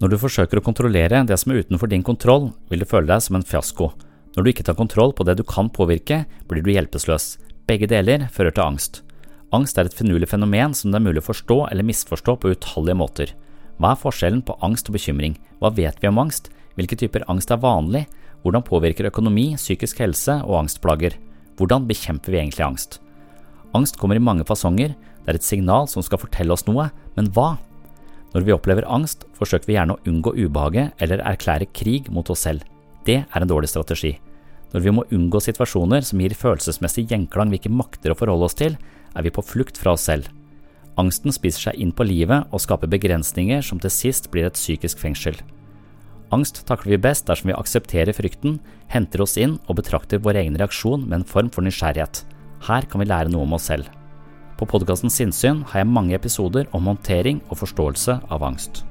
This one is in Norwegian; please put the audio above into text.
Når du forsøker å kontrollere det som er utenfor din kontroll, vil du føle deg som en fiasko. Når du ikke tar kontroll på det du kan påvirke, blir du hjelpeløs. Begge deler fører til angst. Angst er et finurlig fenomen som det er mulig å forstå eller misforstå på utallige måter. Hva er forskjellen på angst og bekymring? Hva vet vi om angst? Hvilke typer angst er vanlig? Hvordan påvirker økonomi, psykisk helse og angstplager? Hvordan bekjemper vi egentlig angst? Angst kommer i mange fasonger, det er et signal som skal fortelle oss noe, men hva? Når vi opplever angst, forsøker vi gjerne å unngå ubehaget eller erklære krig mot oss selv. Det er en dårlig strategi. Når vi må unngå situasjoner som gir følelsesmessig gjenklang vi ikke makter å forholde oss til, er vi på flukt fra oss selv. Angsten spiser seg inn på livet og skaper begrensninger som til sist blir et psykisk fengsel. Angst takler vi best dersom vi aksepterer frykten, henter oss inn og betrakter vår egen reaksjon med en form for nysgjerrighet. Her kan vi lære noe om oss selv. På podkasten Sinnsyn har jeg mange episoder om håndtering og forståelse av angst.